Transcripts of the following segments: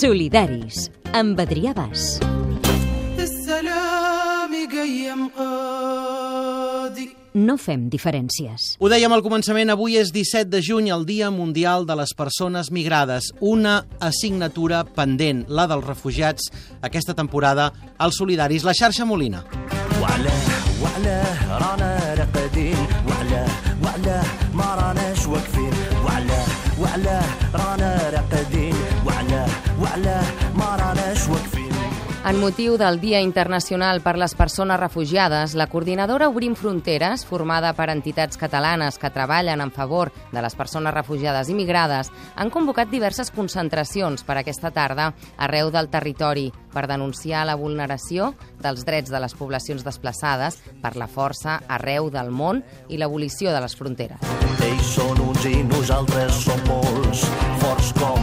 Solidaris, amb Adrià Bas. No fem diferències. Ho dèiem al començament, avui és 17 de juny, el Dia Mundial de les Persones Migrades. Una assignatura pendent, la dels refugiats, aquesta temporada als Solidaris. La xarxa Molina. وعلاه وعلاه رانا راقدين وعلاه وعلاه ما راناش واقفين وعلاه وعلاه En motiu del Dia Internacional per les Persones Refugiades, la coordinadora Obrim Fronteres, formada per entitats catalanes que treballen en favor de les persones refugiades i migrades, han convocat diverses concentracions per aquesta tarda arreu del territori per denunciar la vulneració dels drets de les poblacions desplaçades per la força arreu del món i l'abolició de les fronteres. Ells són uns i nosaltres som molts, forts com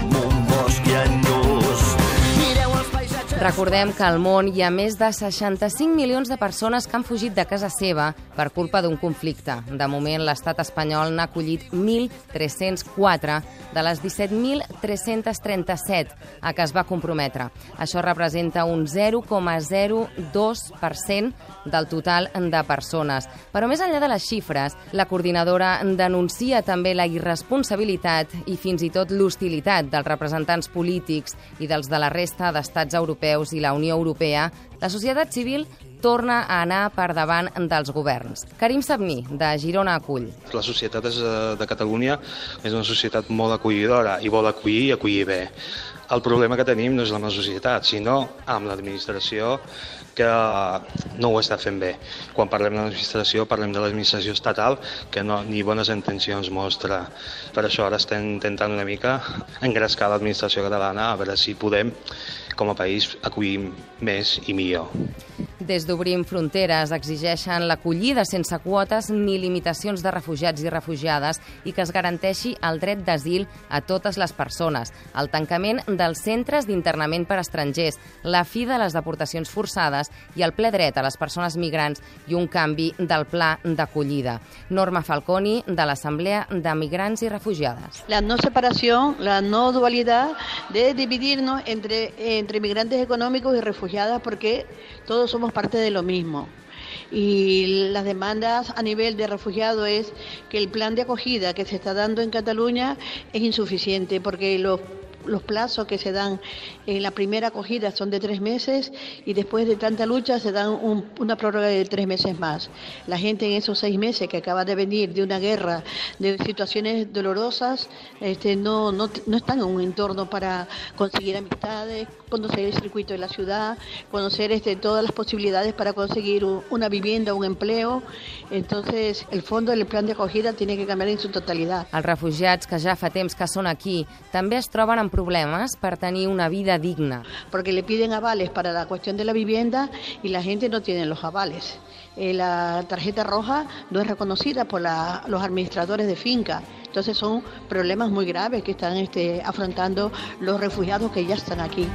Recordem que al món hi ha més de 65 milions de persones que han fugit de casa seva per culpa d'un conflicte. De moment, l'estat espanyol n'ha acollit 1.304 de les 17.337 a què es va comprometre. Això representa un 0,02% del total de persones. Però més enllà de les xifres, la coordinadora denuncia també la irresponsabilitat i fins i tot l'hostilitat dels representants polítics i dels de la resta d'estats europeus i la Unió Europea. La societat civil torna a anar per davant dels governs. Karim Sabni, de Girona Acull. La societat eh, de Catalunya és una societat molt acollidora i vol acollir i acollir bé. El problema que tenim no és amb la societat, sinó amb l'administració que no ho està fent bé. Quan parlem de l'administració, parlem de l'administració estatal, que no, ni bones intencions mostra. Per això ara estem intentant una mica engrescar l'administració catalana a veure si podem, com a país, acollir més i millor. Des d'Obrim Fronteres exigeixen l'acollida sense quotes ni limitacions de refugiats i refugiades i que es garanteixi el dret d'asil a totes les persones, el tancament dels centres d'internament per estrangers, la fi de les deportacions forçades i el ple dret a les persones migrants i un canvi del pla d'acollida. Norma Falconi, de l'Assemblea de Migrants i Refugiades. La no separación, la no dualidad de dividirnos entre, entre migrantes económicos y refugiadas porque todos somos parte de lo mismo. Y las demandas a nivel de refugiado es que el plan de acogida que se está dando en Cataluña es insuficiente porque los los plazos que se dan en la primera acogida son de tres meses y después de tanta lucha se dan un, una prórroga de tres meses más. La gente en esos seis meses que acaba de venir de una guerra, de situaciones dolorosas, este, no, no, no están en un entorno para conseguir amistades, conocer el circuito de la ciudad, conocer este, todas las posibilidades para conseguir un, una vivienda, un empleo. Entonces, el fondo del plan de acogida tiene que cambiar en su totalidad. Els refugiats que ja fa temps que són aquí també es troben amb problemes per tenir una vida digna. Porque le piden avales para la cuestión de la vivienda y la gente no tiene los avales. Eh, la tarjeta roja no es reconocida por la, los administradores de finca. Entonces son problemas muy graves que están este, afrontando los refugiados que ya están aquí.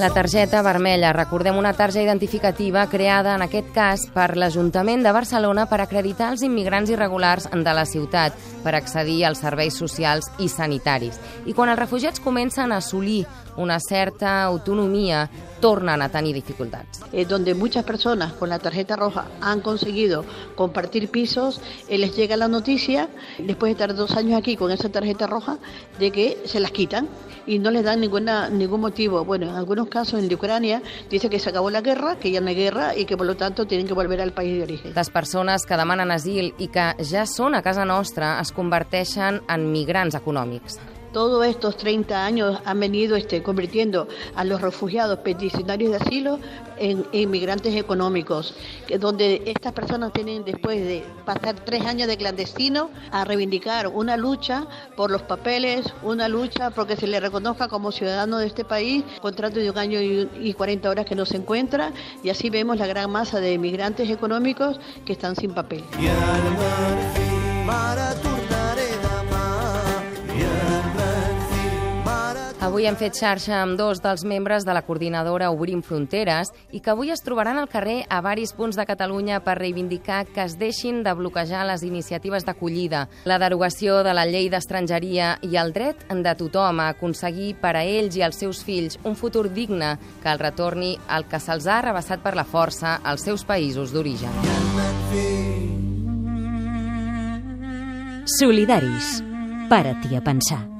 La targeta vermella, recordem una targeta identificativa creada en aquest cas per l'Ajuntament de Barcelona per acreditar els immigrants irregulars de la ciutat per accedir als serveis socials i sanitaris. I quan els refugiats comencen a assolir una certa autonomia, tornen a tenir dificultats. eh, donde muchas personas con la tarjeta roja han conseguido compartir pisos, eh, les llega la noticia, después de estar dos años aquí con esa tarjeta roja, de que se las quitan y no les dan ninguna, ningún motivo. Bueno, en algunos casos en Ucrania dice que se acabó la guerra, que ya no hay guerra y que por lo tanto tienen que volver al país de origen. Les persones que demanen asil i que ja són a casa nostra es converteixen en migrants econòmics. Todos estos 30 años han venido este, convirtiendo a los refugiados peticionarios de asilo en inmigrantes económicos, donde estas personas tienen después de pasar tres años de clandestino a reivindicar una lucha por los papeles, una lucha porque se le reconozca como ciudadano de este país, contrato de un año y y 40 horas que no se encuentra, y así vemos la gran masa de inmigrantes económicos que están sin papel. i Avui hem fet xarxa amb dos dels membres de la coordinadora Obrim Fronteres i que avui es trobaran al carrer a varis punts de Catalunya per reivindicar que es deixin de bloquejar les iniciatives d'acollida, la derogació de la llei d'estrangeria i el dret de tothom a aconseguir per a ells i als seus fills un futur digne que el retorni al que se'ls ha arrabassat per la força als seus països d'origen. Solidaris. Para-t'hi a pensar.